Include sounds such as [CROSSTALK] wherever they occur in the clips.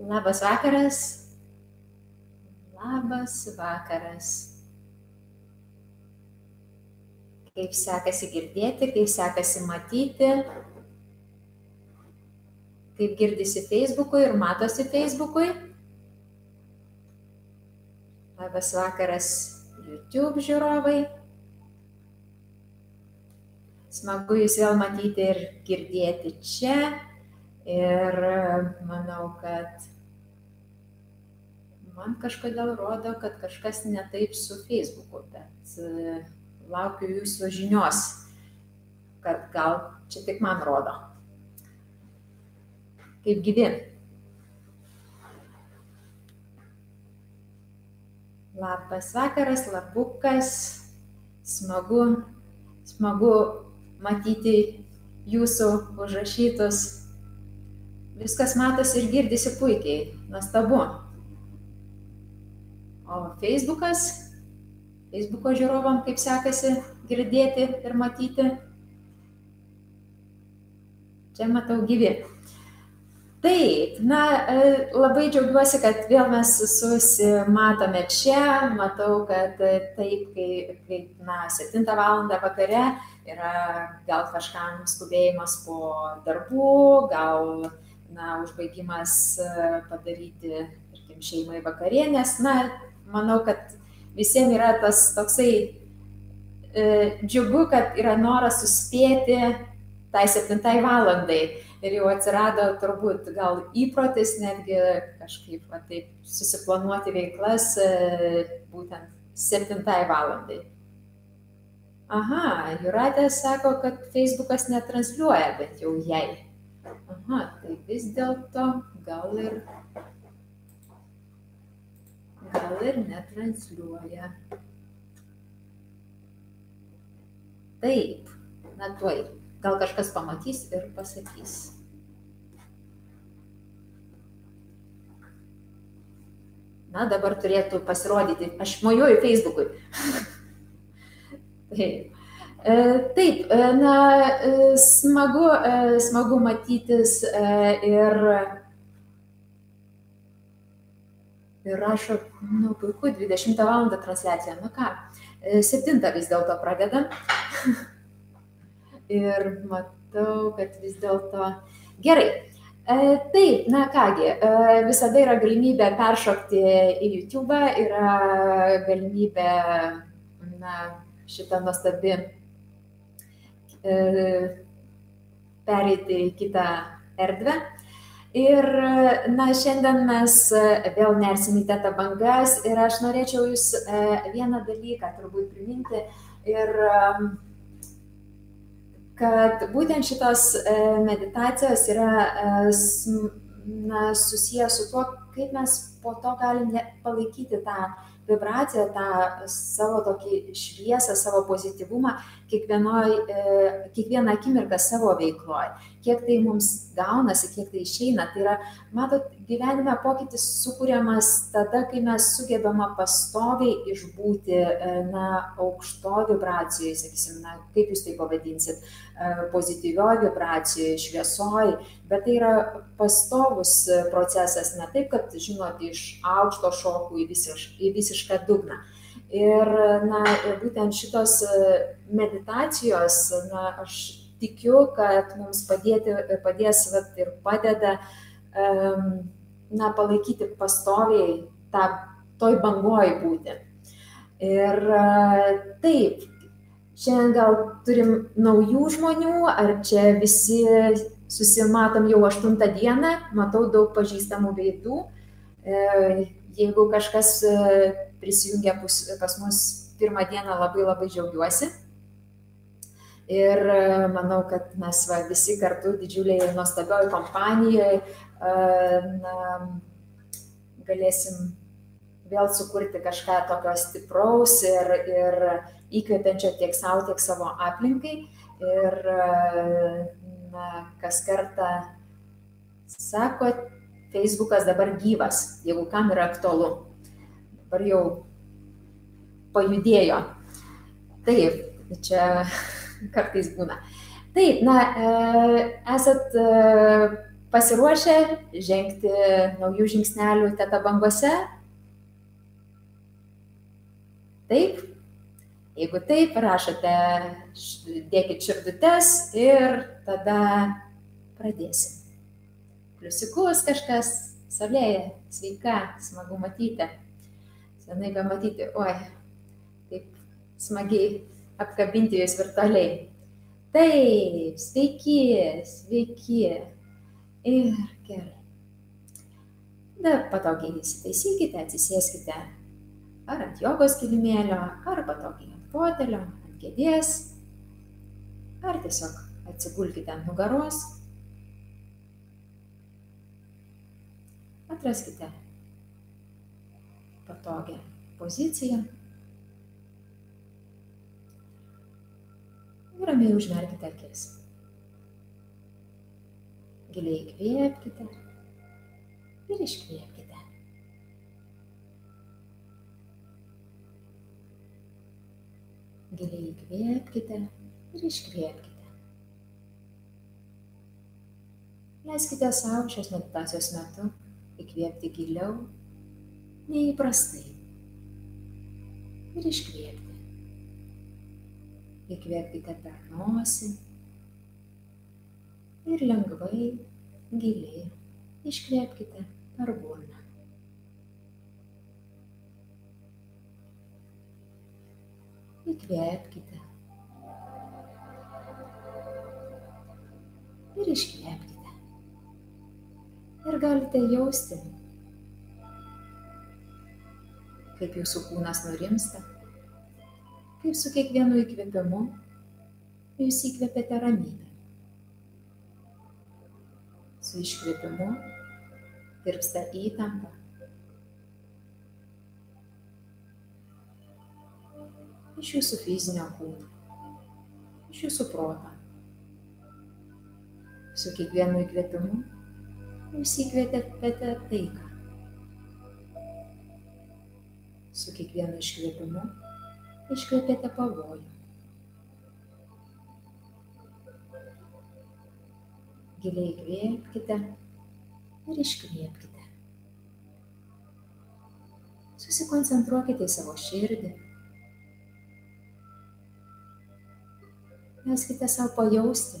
Labas vakaras. Labas vakaras. Kaip sekasi girdėti, kaip sekasi matyti, kaip girdisi Facebook'ui ir matosi Facebook'ui. Labas vakaras YouTube žiūrovai. Smagu jūs vėl matyti ir girdėti čia. Ir manau, kad man kažkodėl rodo, kad kažkas ne taip su Facebook'u, bet e, laukiu jūsų žinios, kad gal čia tik man rodo. Kaip gyvi. Labas vakaras, labukas, smagu, smagu matyti jūsų užrašytus. Viskas matosi ir girdisi puikiai, nuostabu. O Facebookas, Facebooko žiūrovam kaip sekasi girdėti ir matyti. Čia matau gyvi. Taip, na, labai džiaugiuosi, kad vėl mes susimatome čia. Matau, kad taip, kai, kai na, 7 val. vakare yra gal kažkam skubėjimas po darbų, gal, na, užbaigimas padaryti, tarkim, šeimai vakarienės. Na, manau, kad visiems yra tas toksai e, džiugu, kad yra noras suspėti tai 7 valandai ir jau atsirado turbūt gal įprotis netgi kažkaip va, taip susiplanuoti veiklas e, būtent 7 valandai. Aha, Juratė sako, kad Facebookas netransliuoja, bet jau jai. Aha, tai vis dėlto gal ir, gal ir netransliuoja. Taip, na tuoj gal kažkas pamatys ir pasakys. Na, dabar turėtų pasirodyti, aš mojuoju Facebook'ui. [LAUGHS] Taip. E, taip, e, na, e, smagu, smagu matytis ir, ir rašo, nu, puiku, 20 val. transliacija. Nu ką, 7 vis dėlto pradedam. [LAUGHS] ir matau, kad vis dėlto gerai. Taip, na kągi, visada yra galimybė peršokti į YouTube, yra galimybė, na, šitą nuostabi pereiti į kitą erdvę. Ir, na, šiandien mes vėl nersim į tetą bangas ir aš norėčiau jūs vieną dalyką turbūt priminti ir kad būtent šitos e, meditacijos yra e, na, susijęs su tuo, kaip mes po to galim palaikyti tą vibraciją, tą savo tokį šviesą, savo pozityvumą kiekvienoj, e, kiekvieną akimirką savo veikloje. Kiek tai mums gaunasi, kiek tai išeina. Tai yra, matot, gyvenime pokytis sukūriamas tada, kai mes sugebame pastoviai išbūti, e, na, aukšto vibracijoje, sakysim, na, kaip jūs tai pavadinsit, e, pozityvioje vibracijoje, šviesoje, bet tai yra pastovus procesas, ne taip, kad, žinot, iš aukšto šokų į, visiš, į visišką dugną. Ir, na, būtent šitos meditacijos, na, aš tikiu, kad mums padėti, padės vat, ir padeda, na, palaikyti pastoviai tą, toj bangoj būti. Ir taip, šiandien gal turim naujų žmonių, ar čia visi susimatom jau aštuntą dieną, matau daug pažįstamų veidų. E, jeigu kažkas prisijungia pas mus pirmą dieną, labai labai džiaugiuosi. Ir e, manau, kad mes va, visi kartu didžiuliai nuostabioj kompanijoje na, galėsim vėl sukurti kažką tokio stipraus ir, ir įkvepiančio tiek savo, tiek savo aplinkai. Ir na, kas kartą sako, Facebookas dabar gyvas, jeigu kam yra aktualu dabar jau pajudėjo. Taip, čia kartais būna. Taip, na, e, esat e, pasiruošę žengti naujų žingsnelių teta bangose? Taip? Jeigu taip, rašote, dėkit širdutes ir tada pradėsim. Pliusikus kažkas, salėje, sveika, smagu matyti. Senai be matyti, oi, taip smagiai apkabinti jūs virtualiai. Taip, sveiki, sveiki. Ir gerai. Dar patogiai įsitaisykite, atsisėskite ar ant jogos kilimėlio, ar patogiai ant fotelio, ant kėdės, ar tiesiog atsigulkite ant nugaros. Atraskite patogią poziciją. Ir ramiai užmerkite akis. Giliai įkvėpkite ir iškvėpkite. Giliai įkvėpkite ir iškvėpkite. Leiskite savo šios meditacijos metu įkvėpti giliau, neįprastai. Ir iškvėpti. Įkvėpkite per nosį ir lengvai, giliai iškvėpkite per burną. Įkvėpkite ir iškvėpkite. Ir galite jausti, kaip jūsų kūnas nurimsta kaip su kiekvienu įkvėpimu jūs įkvėpėte ramybę. Su iškvėpimu tirpsta įtampa. Iš jūsų fizinio kūno, iš jūsų proto. Su kiekvienu įkvėpimu jūs įkvėpėte taiką. Su kiekvienu iškvėpimu iškvėpėte pavojų. Giliai įkvėpkite ir iškvėpkite. Susikoncentruokite į savo širdį. Leiskite savo pajausti,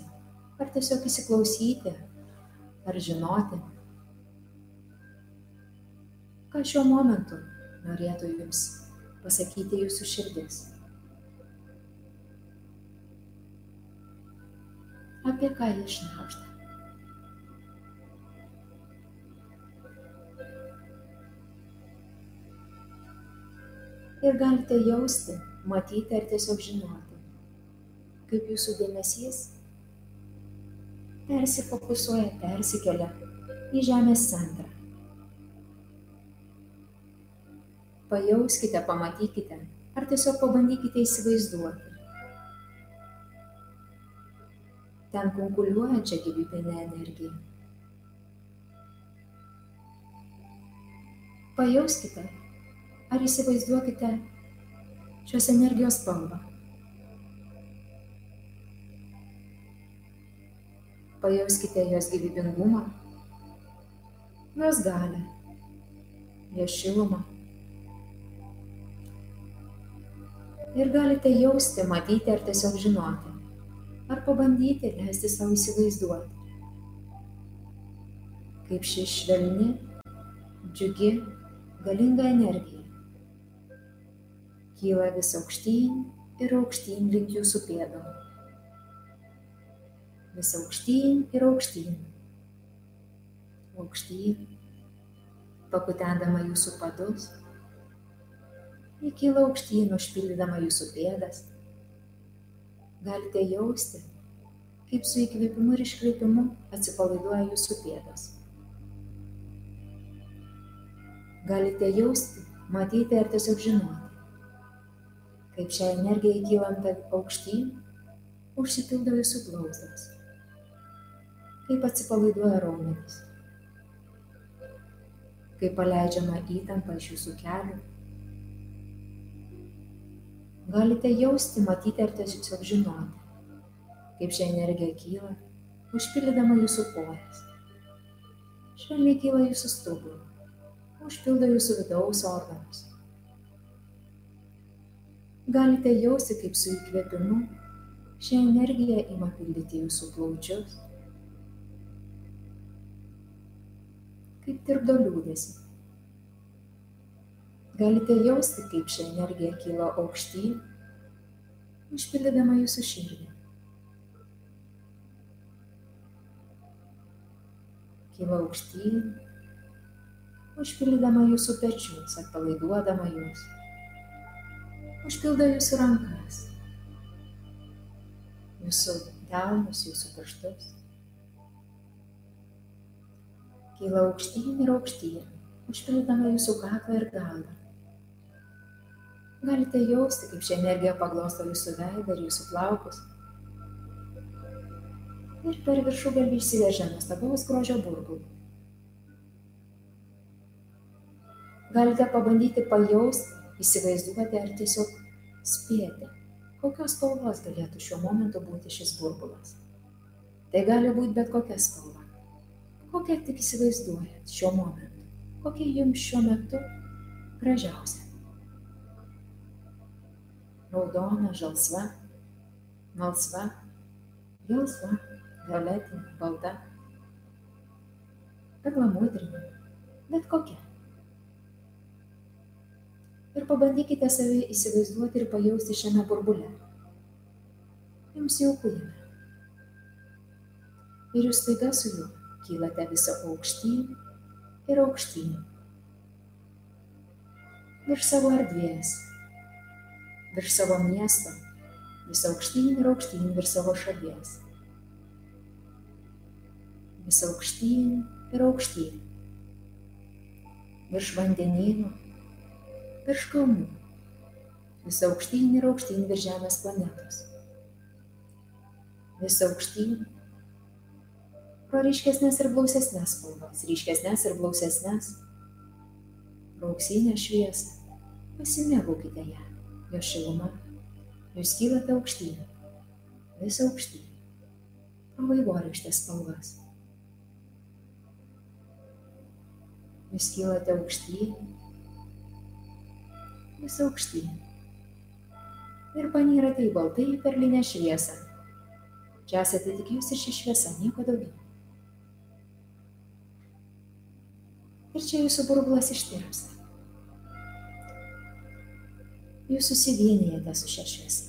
ar tiesiog įsiklausyti, ar žinoti, ką šiuo momentu norėtų jums pasakyti jūsų širdis. Apie ką jie šnaužda. Ir galite jausti, matyti ar tiesiog žinoti, kaip jūsų dėmesys persifokusuoja, persikelia į žemės centrą. Pajauskite, pamatykite, ar tiesiog pabandykite įsivaizduoti. Ten kunkuliuojančią gyvybinę energiją. Pajauskite, ar įsivaizduokite šios energijos spalvą. Pajauskite jos gyvybingumą, jos galę, jos šilumą. Ir galite jausti, matyti ar tiesiog žinoti. Ar pabandyti leisti savo įsivaizduoti. Kaip ši švelni, džiugi, galinga energija kyla vis aukštyn ir aukštyn link jūsų pėdų. Vis aukštyn ir aukštyn. Aukštyn, pakutendama jūsų padus ji kyla aukštyn, užpildydama jūsų pėdas. Galite jausti, kaip su įkvėpimu ir iškvėpimu atsipalaiduoja jūsų pėdas. Galite jausti, matyti ar tiesiog žinoti, kaip šią energiją kylant aukštyn užsipildo jūsų blauzdas, kaip atsipalaiduoja raumenys, kaip paleidžiama įtampa iš jūsų kelių galite jausti, matyti ar tiesiog žinoti, kaip ši energija kyla, užpildydama jūsų kojas, švelniai kyla jūsų stuburą, užpildo jūsų vidaus organus. Galite jausti, kaip su įkvėpimu ši energija ima pildyti jūsų plaučius, kaip tirpdo liūdėsi. Galite jausti, kaip ši energija kyla aukštyn, užpildydama jūsų širdį. Kyla aukštyn, užpildydama jūsų pečius, atpalaiduodama jūs. Užpildo jūsų rankas, jūsų delnus, jūsų pirštus. Kyla aukštyn ir aukštyn, užpildydama jūsų kaklą ir galvą. Galite jausti, kaip ši energija paglosto jūsų veidą ir jūsų plaukus. Ir per viršų galvi išsiveržia nuostabaus grožio burbulų. Galite pabandyti pajausti, įsivaizduoti ar tiesiog spėti, kokios spalvos galėtų šiuo momentu būti šis burbulas. Tai gali būti bet kokia spalva. Kokią tik įsivaizduojat šiuo momentu. Kokia jums šiuo metu gražiausia raudona, žalsva, melsva, gelsva, violetinė, balta, perlamutrinė, bet kokia. Ir pabandykite save įsivaizduoti ir pajausti šiame burbule. Jums jau kūrime. Ir jūs taiga su juo kylate visą aukštyn ir aukštyn. Virš savo erdvės, virš savo miesto, vis aukštyn ir aukštyn virš savo šalies. Vis aukštyn ir aukštyn. Virš vandenynų, virš kalnų. Vis aukštyn ir aukštyn virš Žemės planetos. Vis aukštyn. Pro ryškesnės ir blausesnės spalvas, ryškesnės ir blausesnės. Rauksinę šviesą. Pasimėgaukite ją jo šiluma, jūs kylate aukštyn, vis aukštyn, pro vaivorykštės spalvas. Jūs kylate aukštyn, vis aukštyn. Ir panyrate į baltai perlinę šviesą. Čia esate tik jūs ir ši šviesa, nieko daugiau. Ir čia jūsų burbulas ištirpsta jūs susivienijate su šia šviesa.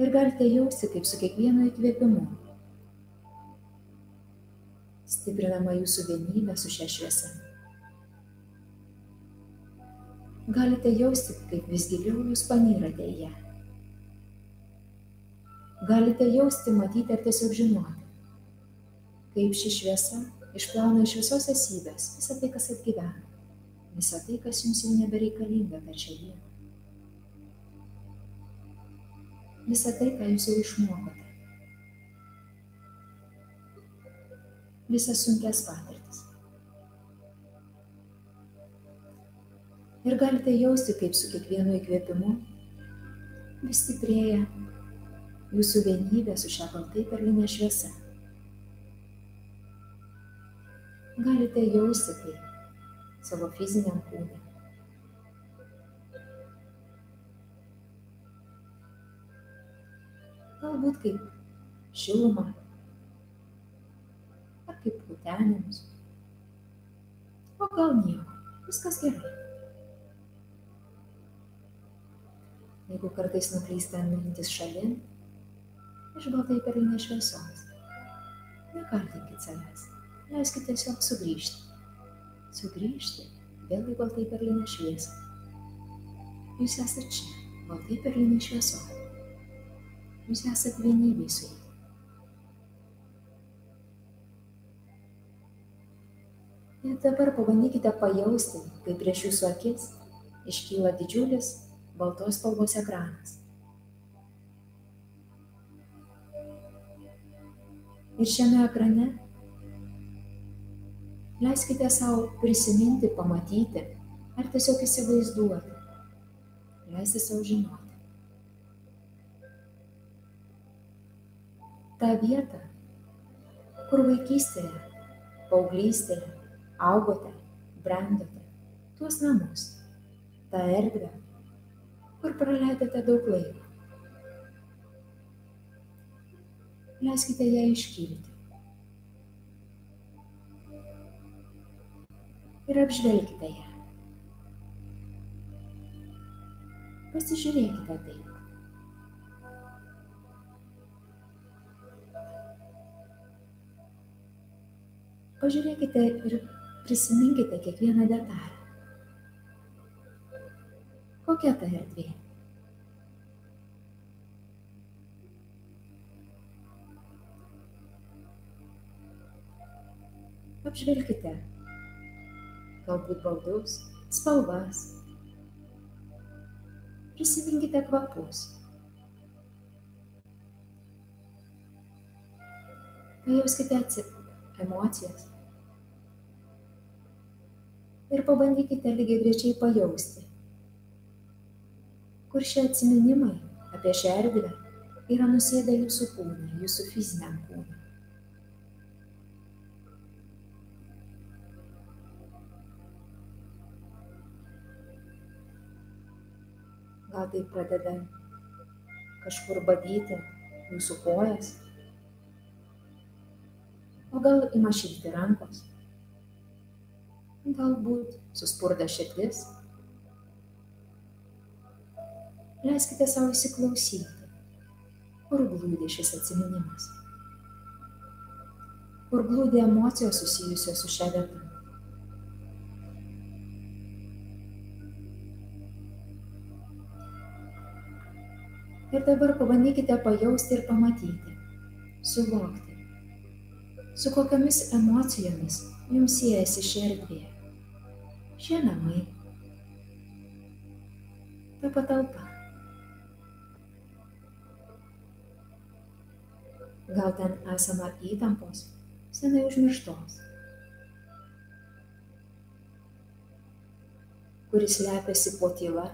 Ir galite jausti, kaip su kiekvienu įkvėpimu stiprinama jūsų vienybė su šia šviesa. Galite jausti, kaip vis giliau jūs panyrate į ją. Galite jausti, matyti ar tiesiog žinoti, kaip ši šviesa išplauna iš visos esybės visą tai, kas atgyvena visą tai, kas jums jau nebereikalinga per šią dieną. Visą tai, ką jūs jau išmokote. Visas sunkes patirtis. Ir galite jausti, kaip su kiekvienu įkvėpimu vis stiprėja jūsų vienybė su šią baltai perlinė šviesa. Galite jausti, kaip savo fiziniam kūne. Galbūt kaip šilumą ar kaip kutenimus. O gal nieko, viskas gerai. Jeigu kartais nuklysta mintis šalin, iš baltai perlinės šviesos, nekaltinkit savęs, leiskite tiesiog sugrįžti sugrįžti vėl į baltai perlinę šviesą. Jūs esate čia, baltai perlinė šviesoje. Jūs esate vienybė su ja. Ir dabar pabandykite pajausti, kaip prieš jūsų akis iškyla didžiulis baltos spalvos ekranas. Ir šiame ekrane Leiskite savo prisiminti, pamatyti ar tiesiog įsivaizduoti. Leisti savo žinoti. Ta vieta, kur vaikystėje paauglystėje augote, brendote, tuos namus, tą erdvę, kur praleidote daug laiko. Leiskite ją iškilti. Ir apžvelkite ją. Pasižiūrėkite taip. Pažiūrėkite ir prisiminkite kiekvieną detalę. Kokia ta erdvė? Apžvelkite galbūt baldus, spalvas. Prisiminkite kvapus. Pajauskite emocijas ir pabandykite lygiai grečiai pajausti, kur šie atsiminimai apie šią erdvę yra nusėdę jūsų kūną, jūsų fiziniam kūnui. Gal tai pradeda kažkur badyti jūsų kojas, o gal ima šilti rankos galbūt suspurda širdis. Leiskite savo įsiklausyti, kur glūdi šis atsiminimas, kur glūdi emocijos susijusios su šia vieta. Ir dabar pabandykite pajausti ir pamatyti, suvokti, su kokiamis emocijomis jums siejasi ši erdvė? Šie namai, ta patalpa. Gal ten esama įtampos, senai užmirštos, kuris lepiasi po tyla.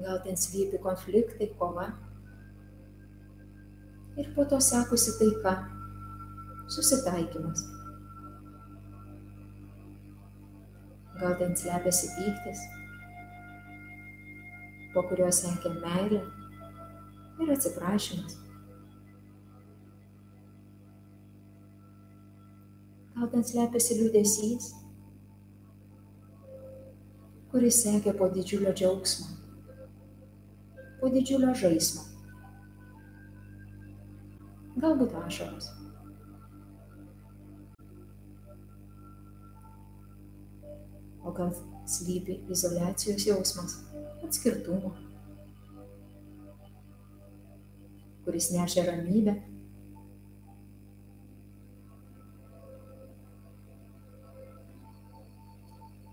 Gal ten slypi konfliktai, kova ir po to sekusi taika susitaikymas. Gal ten slepiasi pyktis, po kurio sekė meilė ir atsiprašymas. Gal ten slepiasi liūdėsys, kuris sekė po didžiulio džiaugsmo, po didžiulio žaismo. Galbūt ašaros. o gal slypi izolacijos jausmas, atskirtumo, kuris nešia ramybę.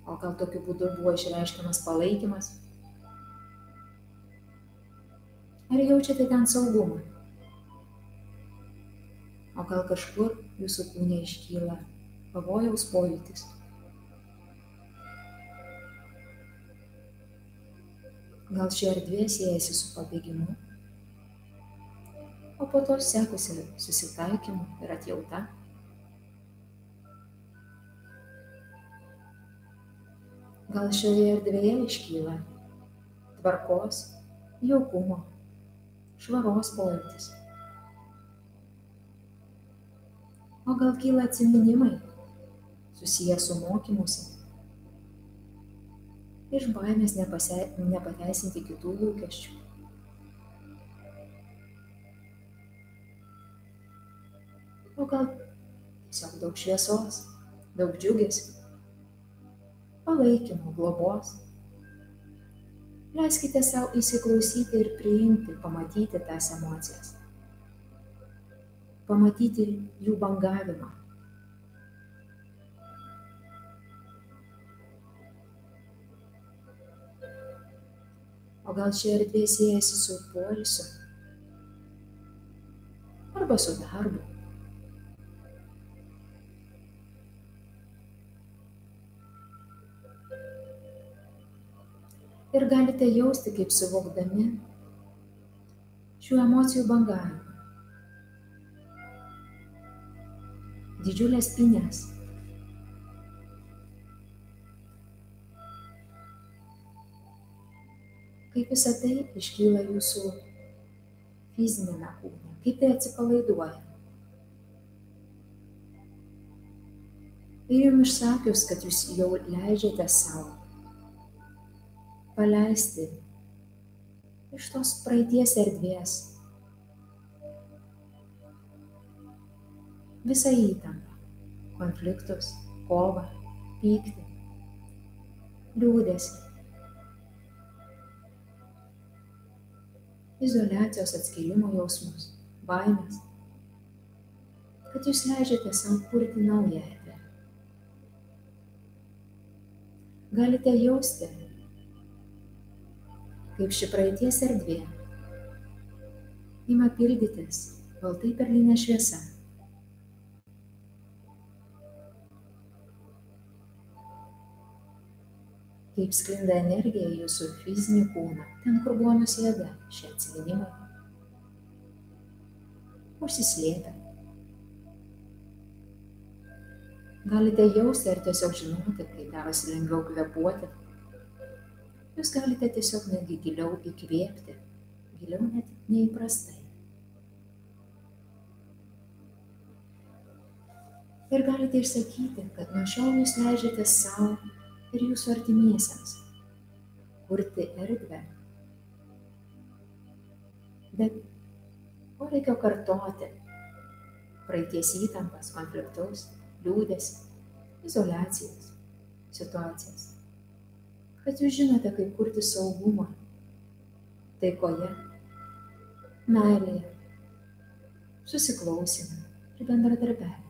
O gal tokiu būdu buvo išreiškiamas palaikymas? Ar jaučiate ten saugumą? O gal kažkur jūsų kūne iškyla pavojaus pojūtis? Gal ši erdvė siejasi su pabėgimu, o po to sekusi susitaikymu ir atjauta. Gal šioje erdvėje iškyla tvarkos, jaukumo, švaros pojūtis. O gal kyla atsiminimai susiję su mokymusi iš baimės nepase, nepateisinti kitų lūkesčių. O gal tiesiog daug šviesos, daug džiugesio, palaikymo, globos. Leiskite savo įsiklausyti ir priimti, pamatyti tas emocijas. Pamatyti jų bangavimą, O gal ši erdvė siejasi su poilsiu arba su darbu. Ir galite jausti, kaip suvokdami šių emocijų bangavimą. Didžiulės pinės. Kaip visą tai iškyla jūsų fizinėme kūne, kaip tai atsipalaiduoja. Ir jums išsakius, kad jūs jau leidžiate savo paleisti iš tos praeities erdvės visą įtampą, konfliktus, kovą, pyktį, liūdėsi, izolacijos atskilimo jausmus, baimės, kad jūs leidžiate savo kurti naują erdvę. Galite jausti, kaip ši praeities erdvė ima pildytis baltai perlinė šviesa. Kaip sklinda energija į jūsų fizinį kūną, ten, kur buvo nusėda šie atsiminimai. Užsislėpę. Galite jausti ar tiesiog žinoti, kai darosi lengviau kvepuoti Jūs galite tiesiog netgi giliau įkvėpti, giliau net neįprastai. Ir galite išsakyti, kad nuo šiol jūs leidžiate savo ir jūsų artimiesiems kurti erdvę. Bet poreikio kartoti praeities įtampas, konfliktus, liūdės, izolacijas, situacijas kad jūs žinote, kaip kurti saugumą taikoje, meilėje, susiklausime ir bendradarbiavime.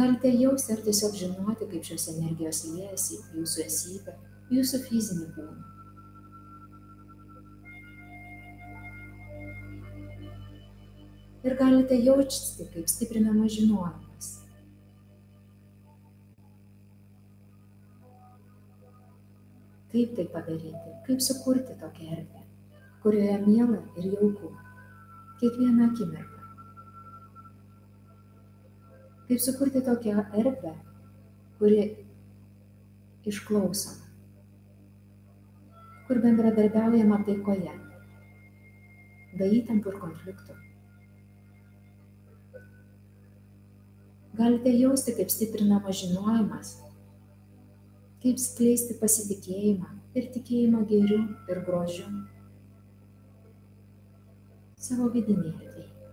Galite jausti ar tiesiog žinoti, kaip šios energijos liejasi jūsų esybę, jūsų fizinį kūną. Ir galite jausti, kaip stiprinama žinojimą Kaip tai padaryti? Kaip sukurti tokią erdvę, kurioje miela ir jauku kiekvieną akimirką? Kaip sukurti tokią erdvę, kuri išklausoma, kur bendradarbiaujama taikoje, be įtampų ir konfliktų. Galite jausti, kaip stiprinama žinojimas kaip skleisti pasitikėjimą ir tikėjimą gėriu ir grožiu savo vidinėje erdvėje.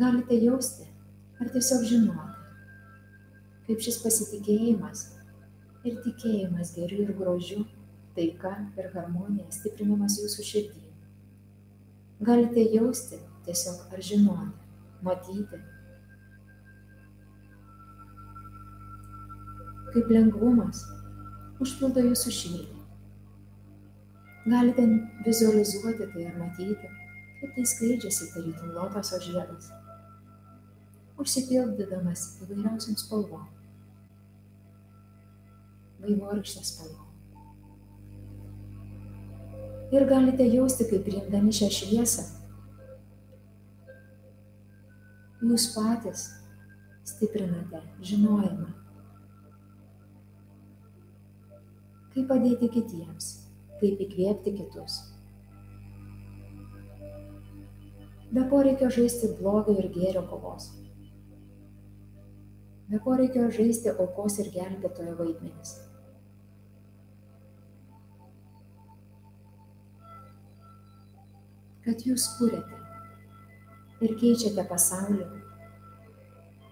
Galite jausti ar tiesiog žinoti, kaip šis pasitikėjimas ir tikėjimas gėriu ir grožiu, taika ir harmonija stiprinamas jūsų širdį. Galite jausti tiesiog ar žinoti, matyti kaip lengvumas užpildo jūsų širdį. Galite vizualizuoti tai ar matyti, kaip tai skleidžiasi tarytum lotoso žiedas, užsipildydamas įvairiausiam spalvom, vaivorykštės spalvom. Ir galite jausti, kaip priimdami šią šviesą, jūs patys stiprinate žinojimą kaip padėti kitiems, kaip įkvėpti kitus. Be poreikio žaisti blogio ir gėrio kovos. Be poreikio žaisti aukos ir gelbėtojo vaidmenis. Kad jūs kūrėte ir keičiate pasaulį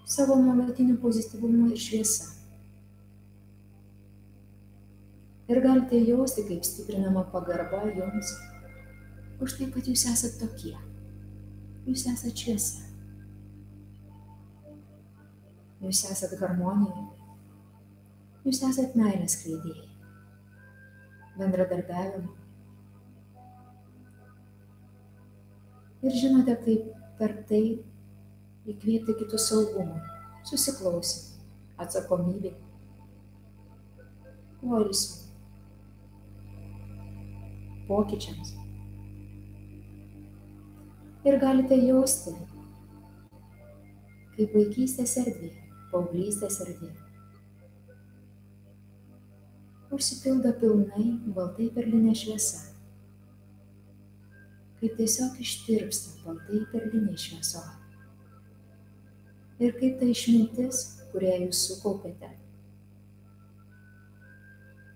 savo nuolatiniu pozityvumu ir šviesa ir galite jausti, kaip stiprinama pagarba jums už tai, kad jūs esate tokie. Jūs esate šviesa. Jūs esate harmonija. Jūs esate meilės kleidėjai. Bendradarbiavimo. Ir žinote, kaip per tai įkvėpti kitus saugumą, susiklausimą, atsakomybę, poilsį pokyčiams, Ir galite jausti, kaip vaikystės erdvė, paauglystės erdvė. Užsipildo pilnai baltai perlinė šviesa. Kaip tiesiog ištirpsta baltai perlinė šviesa. Ir kaip ta išmintis, kurią jūs sukaupėte,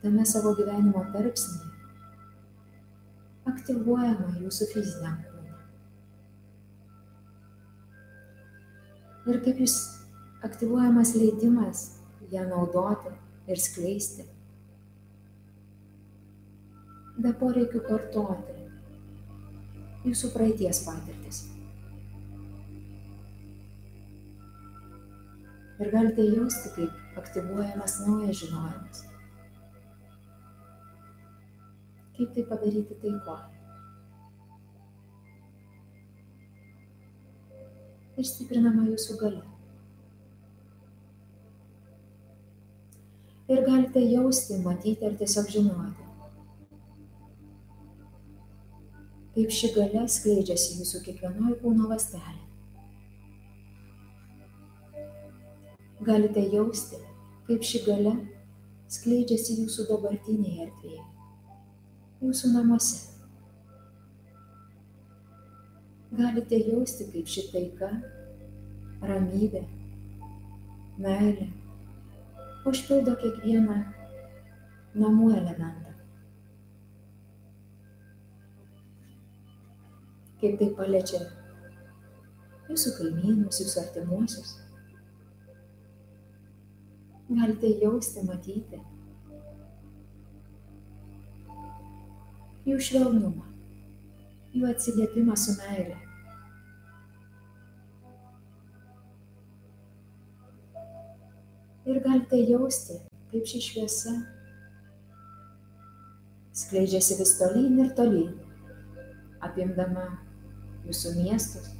tame savo gyvenimo tarpsnyje aktyvuojama jūsų fiziniam kūne. Ir kaip jūs aktyvuojamas leidimas ją naudoti ir skleisti. Be poreikių kartoti jūsų praeities patirtis. Ir galite jausti, kaip aktyvuojamas naujas žinojimas. Kaip tai padaryti taikoje. Ir stiprinama jūsų galia. Ir galite jausti, matyti ar tiesiog žinoti, kaip ši galia skleidžiasi jūsų kiekvienoje kūno lastelė. Galite jausti, kaip ši galia skleidžiasi jūsų dabartinėje erdvėje jūsų namuose. Galite jausti, kaip ši taika, ramybė, meilė užpildo kiekvieną namų elementą. Kaip tai paliečia jūsų kaimynus, jūsų artimuosius. Galite jausti, matyti, jų švelnumą, jų atsiliepimą su meile. Ir galite jausti, kaip ši šviesa skleidžiasi vis tolyn ir tolyn, apimdama jūsų miestus,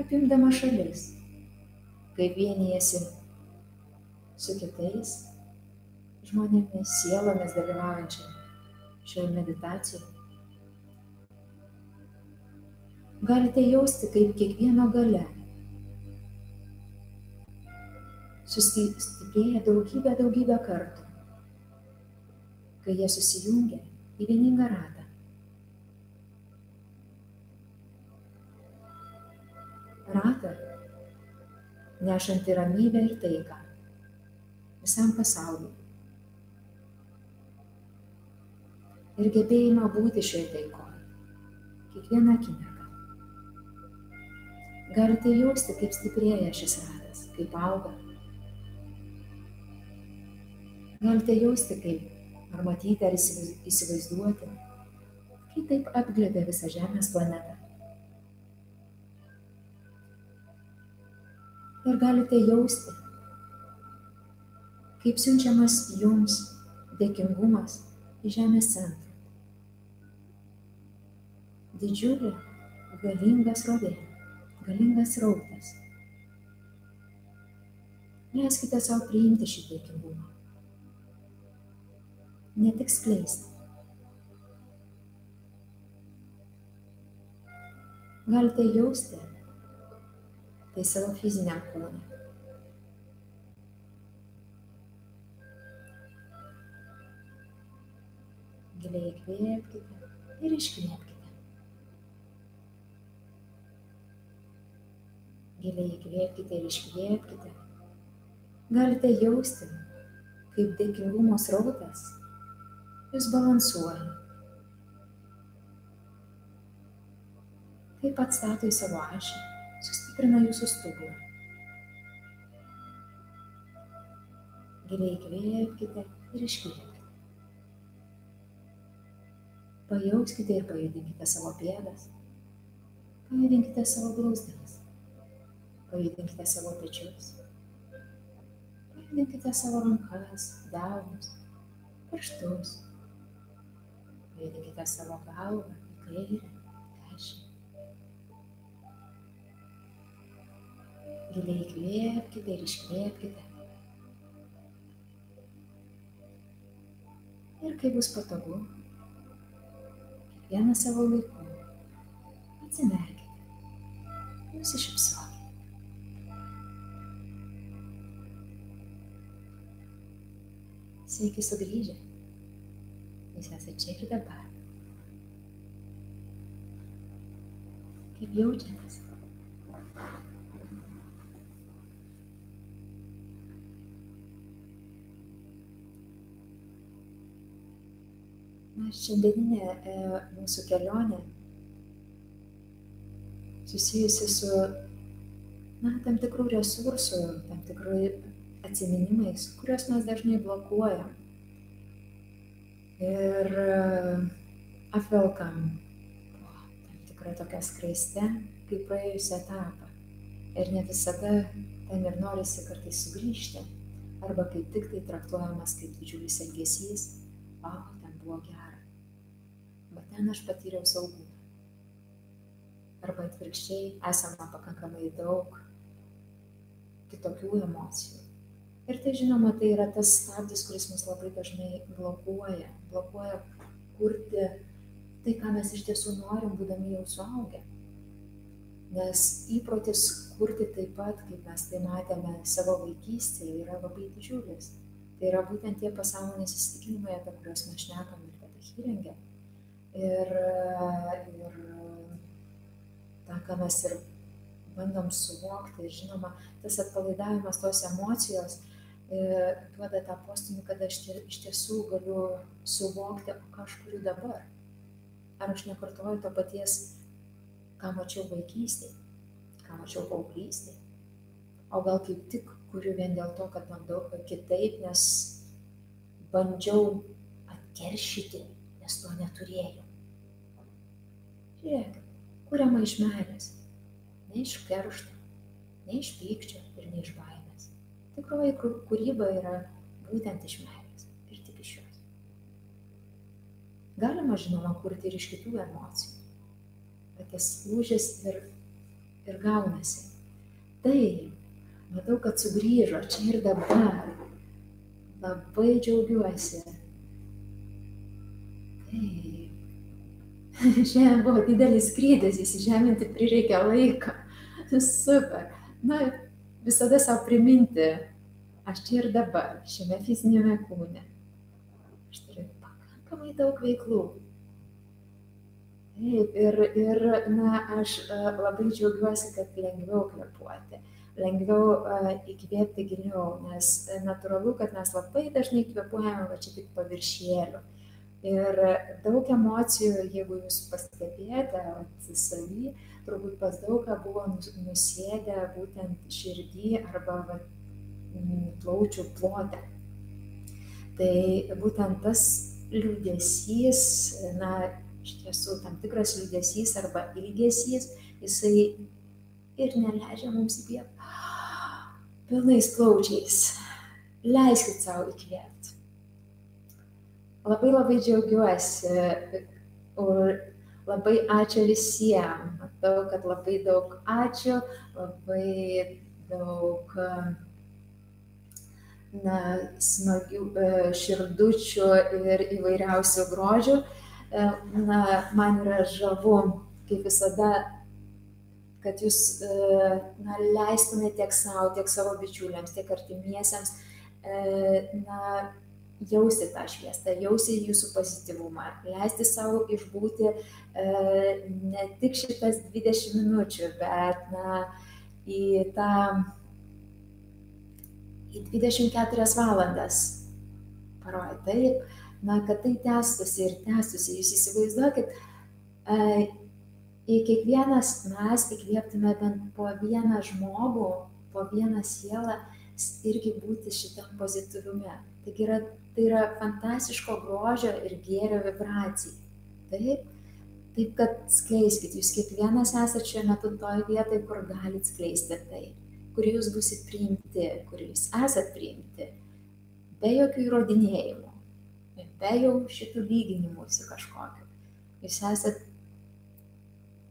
apimdama šalis, kaip vienijasi su kitais žmonėmis, sielomis dalyvaujančiamis šioje meditacijoje. Galite jausti, kaip kiekvieno gale sustiprėja daugybę, daugybę kartų, kai jie susijungia į vieningą ratą. Ratą, nešantį ramybę ir taiką visam pasauliu. Ir gebėjimą būti šioje taikoje, kiekvieną akimirką. Galite jausti, kaip stiprėja šis ratas, kaip auga. Galite jausti, kaip ar matyti, ar įsivaizduoti, kaip taip apglėbė visą Žemės planetą. Ir galite jausti, kaip siunčiamas jums dėkingumas į Žemės centrą didžiulė, galinga srovė, galingas rautas. Leiskite savo priimti šį dėkingumą. Ne tik skleisti. Galite jausti tai savo fiziniam kūnui. Giliai įkvėpkite ir iškvėpkite. Giliai įkvėpkite ir iškvėpkite. Galite jausti, kaip dėkingumo srautas jūs balansuoja. Taip atstato į savo ašį, sustiprina jūsų stuburą. Giliai įkvėpkite ir iškvėpkite. Pajauskite ir pajudinkite savo pėdas, pajudinkite savo blausdės. Pajudinkite savo pečius. Pajudinkite savo rankas, delnus, pirštus. Pajudinkite savo galvą į kairę, dešinę. Giliai įkvėpkite ir iškvėpkite. Ir kai bus patogu, kiekvieną savo laiku Atsimerkite. Nusišypsokite. Sveiki sugrįžę. Jūs esate čia ir dabar. Kaip jaučiatės? Na, šiandieninė e, mūsų kelionė susijusi su na, tam tikrų resursų, tam tikrų atsiminimais, kuriuos mes dažnai blokuojam. Ir e, apvelkam po tam tikrą tokią skraistę, kaip praėjusią etapą. Ir ne visada ten ir norisi kartais sugrįžti. Arba kaip tik tai traktuojamas kaip didžiulis elgesys, o, ten buvo gera bet ten aš patyriau saugumą. Arba atvirkščiai esama pakankamai daug kitokių emocijų. Ir tai žinoma, tai yra tas stabdis, kuris mus labai dažnai blokuoja. Blokuoja kurti tai, ką mes iš tiesų norim, būdami jau suaugę. Nes įprotis kurti taip pat, kaip mes tai matėme savo vaikystėje, yra labai didžiulis. Tai yra būtent tie pasąmonės įsitikinimai, apie kuriuos mes šnekam ir apie hyrengę ir, ir tą, ką mes ir bandom suvokti. Ir žinoma, tas atpalaidavimas tos emocijos duoda tą postumį, kad aš iš tiesų galiu suvokti, o ką aš kuriu dabar. Ar aš nekartoju to paties, ką mačiau vaikystėje, ką mačiau paauglystėje. O gal kaip tik kuriu vien dėl to, kad bandau kitaip, nes bandžiau atkeršyti nes to neturėjau. Žiūrėk, kuriama iš meilės, ne iš keršto, ne iš pykčio ir ne iš baimės. Tikroji kūryba yra būtent iš meilės ir tik iš jos. Galima, žinoma, kurti ir iš kitų emocijų, bet tas lūžis ir, ir gaunasi. Tai, matau, kad sugrįžo čia ir dabar. Labai džiaugiuosi Taip. [LAUGHS] Šiandien buvo didelis skrydis, įsižeminti prireikė laiką. Super. Na, visada savo priminti, aš čia ir dabar, šiame fizinėme kūne. Aš turiu pakankamai daug veiklų. Taip, ir, ir na, aš labai džiaugiuosi, kad lengviau kvepuoti, lengviau uh, įkvėpti giliau, nes natūralu, kad mes labai dažnai kvepuojame va čia tik paviršėliu. Ir daug emocijų, jeigu jūs pastebėjote, savy, turbūt pas daugą buvo nusėdę būtent širdį arba va, plaučių plote. Tai būtent tas liūdėsys, na, iš tiesų tam tikras liūdėsys arba ilgesys, jisai ir neleidžia mums įkvėpti pilnais plaučiais. Leiskit savo įkvėpti labai labai džiaugiuosi ir labai ačiū visiems. Matau, kad labai daug ačiū, labai daug na, smagių e, širdučių ir įvairiausių grožių. E, na, man yra žavu, kaip visada, kad jūs e, na, leistumėte tiek savo, tiek savo bičiuliams, tiek artimiesiems na, jausti tą šviesą, jausti jūsų pozityvumą, leisti savo išbūti ne tik šitas 20 minučių, bet na, į tą į 24 valandas paroje. Taip, na, kad tai tęstųsi ir tęstųsi. Jūs įsivaizduokit, e, į kiekvienas mes įkvėptume bent po vieną žmogų, po vieną sielą irgi būti šitam pozityvume. Taigi yra tai yra fantastiško grožio ir gėrio vibracija. Taip, taip kad skleiskit, jūs kiekvienas esate šiuo metu toje vietoje, kur galite skleisti tai, kur jūs busit priimti, kur jūs esate priimti, be jokių įrodinėjimų, be jau šitų lyginimuose kažkokiu. Jūs esate,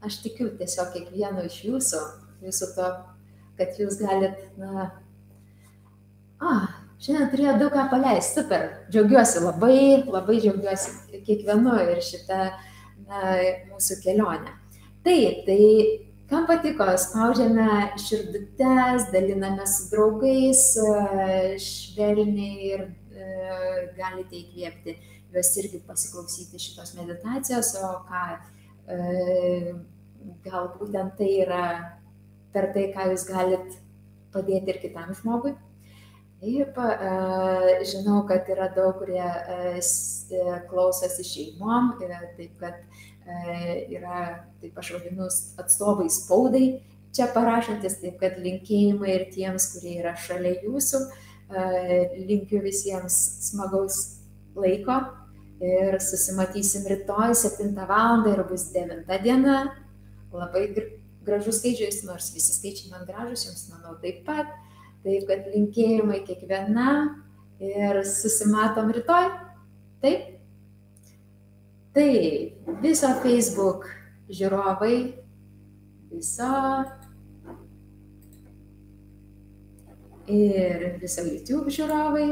aš tikiu tiesiog kiekvieno iš jūsų, jūsų to, kad jūs galit, na, ah, Šiandien turėjau daug ką paleisti, super, džiaugiuosi labai, labai džiaugiuosi kiekvienu ir šitą na, mūsų kelionę. Taip, tai kam patiko, spaudžiame širdutes, daliname su draugais, švelniai ir galite įkvėpti juos irgi pasiklausyti šitos meditacijos, o ką gal būtent tai yra per tai, ką jūs galit padėti ir kitam žmogui. Taip, žinau, kad yra daug, kurie klausosi šeimom, taip kad yra, taip aš vadinu, atstovai spaudai čia parašantis, taip kad linkėjimai ir tiems, kurie yra šalia jūsų, linkiu visiems smagaus laiko ir susimatysim rytoj 7 val. ir bus 9 diena. Labai gražus skaičius, nors visi skaičiai man gražus, jums manau taip pat. Taip kad linkėjimai kiekvienam ir susimatom rytoj. Taip? Tai viso Facebook žiūrovai, viso ir viso YouTube žiūrovai,